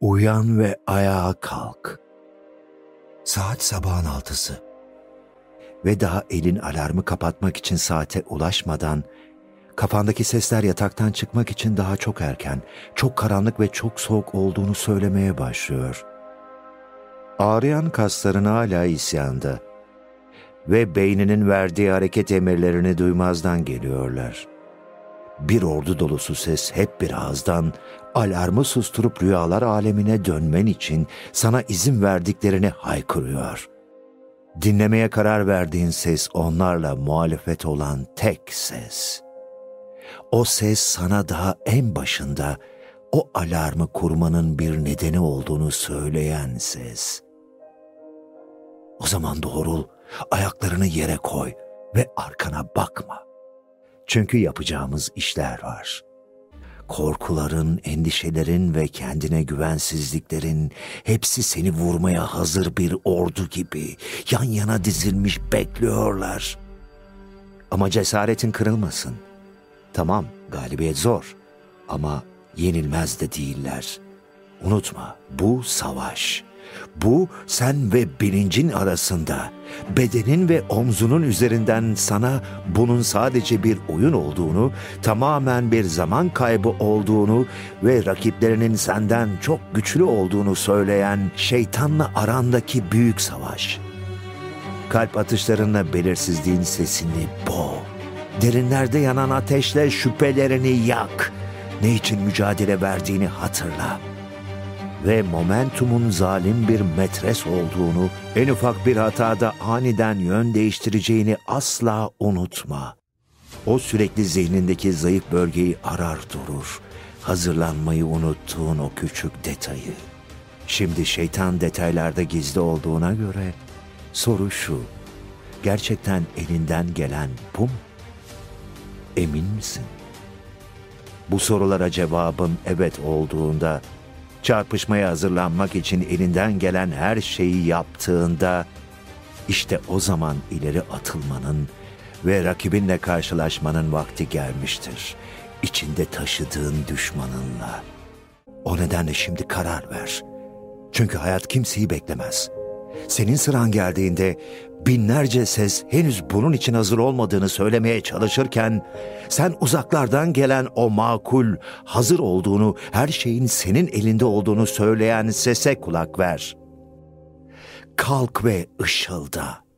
Uyan ve ayağa kalk. Saat sabahın altısı. Ve daha elin alarmı kapatmak için saate ulaşmadan, kafandaki sesler yataktan çıkmak için daha çok erken, çok karanlık ve çok soğuk olduğunu söylemeye başlıyor. Ağrıyan kasların hala isyanda ve beyninin verdiği hareket emirlerini duymazdan geliyorlar. Bir ordu dolusu ses hep bir ağızdan alarmı susturup rüyalar alemine dönmen için sana izin verdiklerini haykırıyor. Dinlemeye karar verdiğin ses onlarla muhalefet olan tek ses. O ses sana daha en başında o alarmı kurmanın bir nedeni olduğunu söyleyen ses. O zaman doğrul, ayaklarını yere koy ve arkana bakma. Çünkü yapacağımız işler var. Korkuların, endişelerin ve kendine güvensizliklerin hepsi seni vurmaya hazır bir ordu gibi yan yana dizilmiş bekliyorlar. Ama cesaretin kırılmasın. Tamam, galibiyet zor ama yenilmez de değiller. Unutma, bu savaş.'' Bu sen ve bilincin arasında, bedenin ve omzunun üzerinden sana bunun sadece bir oyun olduğunu, tamamen bir zaman kaybı olduğunu ve rakiplerinin senden çok güçlü olduğunu söyleyen şeytanla arandaki büyük savaş. Kalp atışlarınla belirsizliğin sesini boğ. Derinlerde yanan ateşle şüphelerini yak. Ne için mücadele verdiğini hatırla.'' Ve momentumun zalim bir metres olduğunu, en ufak bir hatada aniden yön değiştireceğini asla unutma. O sürekli zihnindeki zayıf bölgeyi arar durur. Hazırlanmayı unuttuğun o küçük detayı. Şimdi şeytan detaylarda gizli olduğuna göre soru şu. Gerçekten elinden gelen bu mu? Emin misin? Bu sorulara cevabın evet olduğunda çarpışmaya hazırlanmak için elinden gelen her şeyi yaptığında işte o zaman ileri atılmanın ve rakibinle karşılaşmanın vakti gelmiştir. İçinde taşıdığın düşmanınla. O nedenle şimdi karar ver. Çünkü hayat kimseyi beklemez.'' Senin sıran geldiğinde binlerce ses henüz bunun için hazır olmadığını söylemeye çalışırken sen uzaklardan gelen o makul, hazır olduğunu, her şeyin senin elinde olduğunu söyleyen sese kulak ver. Kalk ve ışılda.